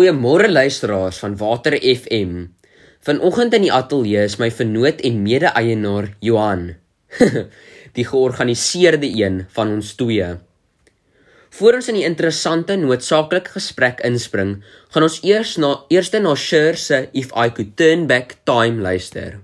Goeiemôre luisteraars van Water FM. Vanoggend in die ateljee is my vernoot en mede-eienaar Johan. die georganiseerde een van ons twee. Voor ons in die interessante noodsaaklike gesprek inspring, gaan ons eers na eerste na Sher se If I Could Turn Back Time luister.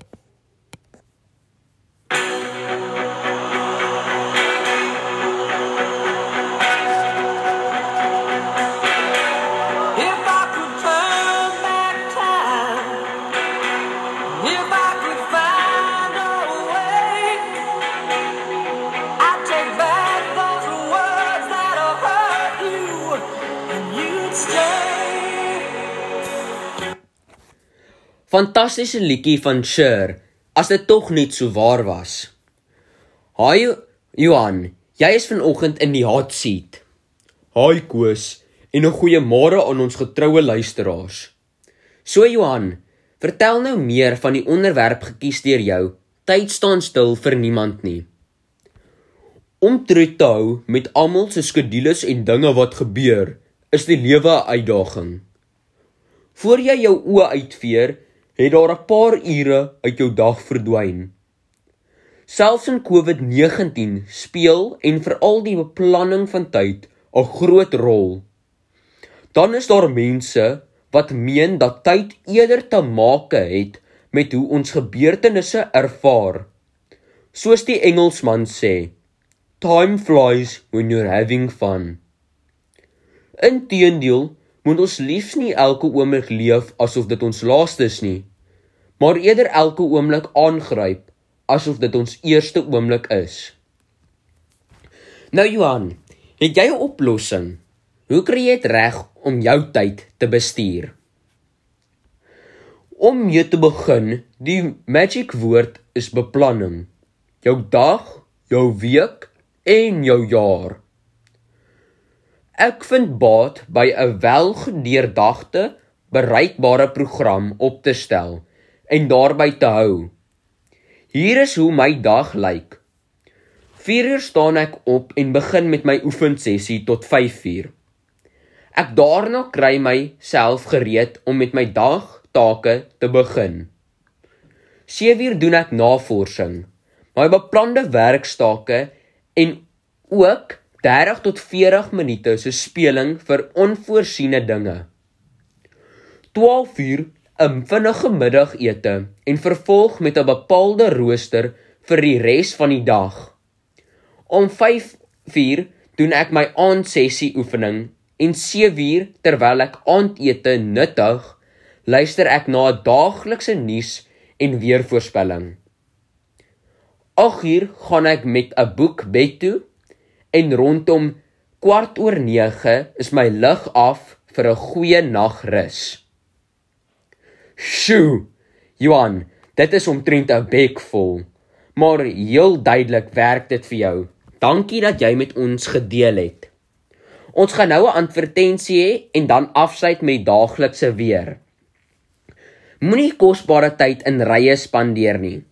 Fantastiese liedjie van Cher, as dit tog net so waar was. Haai Johan, jy is vanoggend in die hot seat. Haai Koos en 'n goeiemôre aan ons getroue luisteraars. So Johan, vertel nou meer van die onderwerp gekies deur jou. Tyd staan stil vir niemand nie. Om tred te hou met almal se skedules en dinge wat gebeur, is die lewe 'n uitdaging. Voor jy jou oë uitveer, het daar 'n paar ure uit jou dag verdwyn. Selfs in COVID-19 speel en veral die beplanning van tyd 'n groot rol. Dan is daar mense wat meen dat tyd eerder te maak het met hoe ons gebeurtenisse ervaar. Soos die Engelsman sê, time flies when you're having fun. Inteendeel, moet ons liefs nie elke oomblik leef asof dit ons laaste is nie, maar eerder elke oomblik aangryp asof dit ons eerste oomblik is. Nou Johan, het jy 'n oplossing? Hoe kry jy dit reg om jou tyd te bestuur? Om mee te begin, die magic woord is beplanning. Jou dag, jou week en jou jaar. Ek vind baat by 'n welgedeurdagte, bereikbare program op te stel en daarby te hou. Hier is hoe my dag lyk. 4uur staan ek op en begin met my oefensessie tot 5uur. Ek daarna kry myself gereed om met my dagtake te begin. 7uur doen ek navorsing, my beplande werkstake en ook 30 tot 40 minute se speling vir onvoorsiene dinge. 12 uur 'n vinnige middagete en vervolg met 'n bepaalde rooster vir die res van die dag. Om 5uur doen ek my aandsessie oefening en 7uur terwyl ek aandete nuttig, luister ek na 'n daaglikse nuus en weervoorspelling. 8uur gaan ek met 'n boek bed toe en rondom kwart oor 9 is my lig af vir 'n goeie nagrus. Sjoe, Johan, dit is omtrent 'n bek vol, maar heel duidelik werk dit vir jou. Dankie dat jy met ons gedeel het. Ons gaan nou 'n advertensie hê en dan afsluit met daaglikse weer. Moenie kosbare tyd in rye spandeer nie.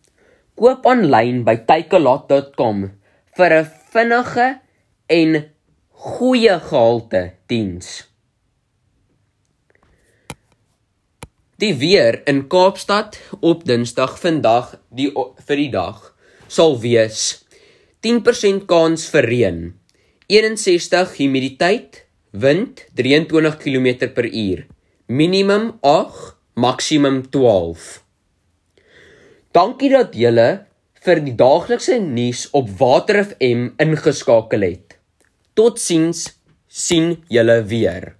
Koop aanlyn by takealot.com vir 'n vinnige en goeie gehalte diens. Die weer in Kaapstad op Dinsdag vandag die vir die dag sal wees 10% kans vir reën, 61 humiditeit, wind 23 km/h, minimum 8, maksimum 12. Dankie dat julle vir die daaglikse nuus op Water FM ingeskakel het. Totsiens, sien julle weer.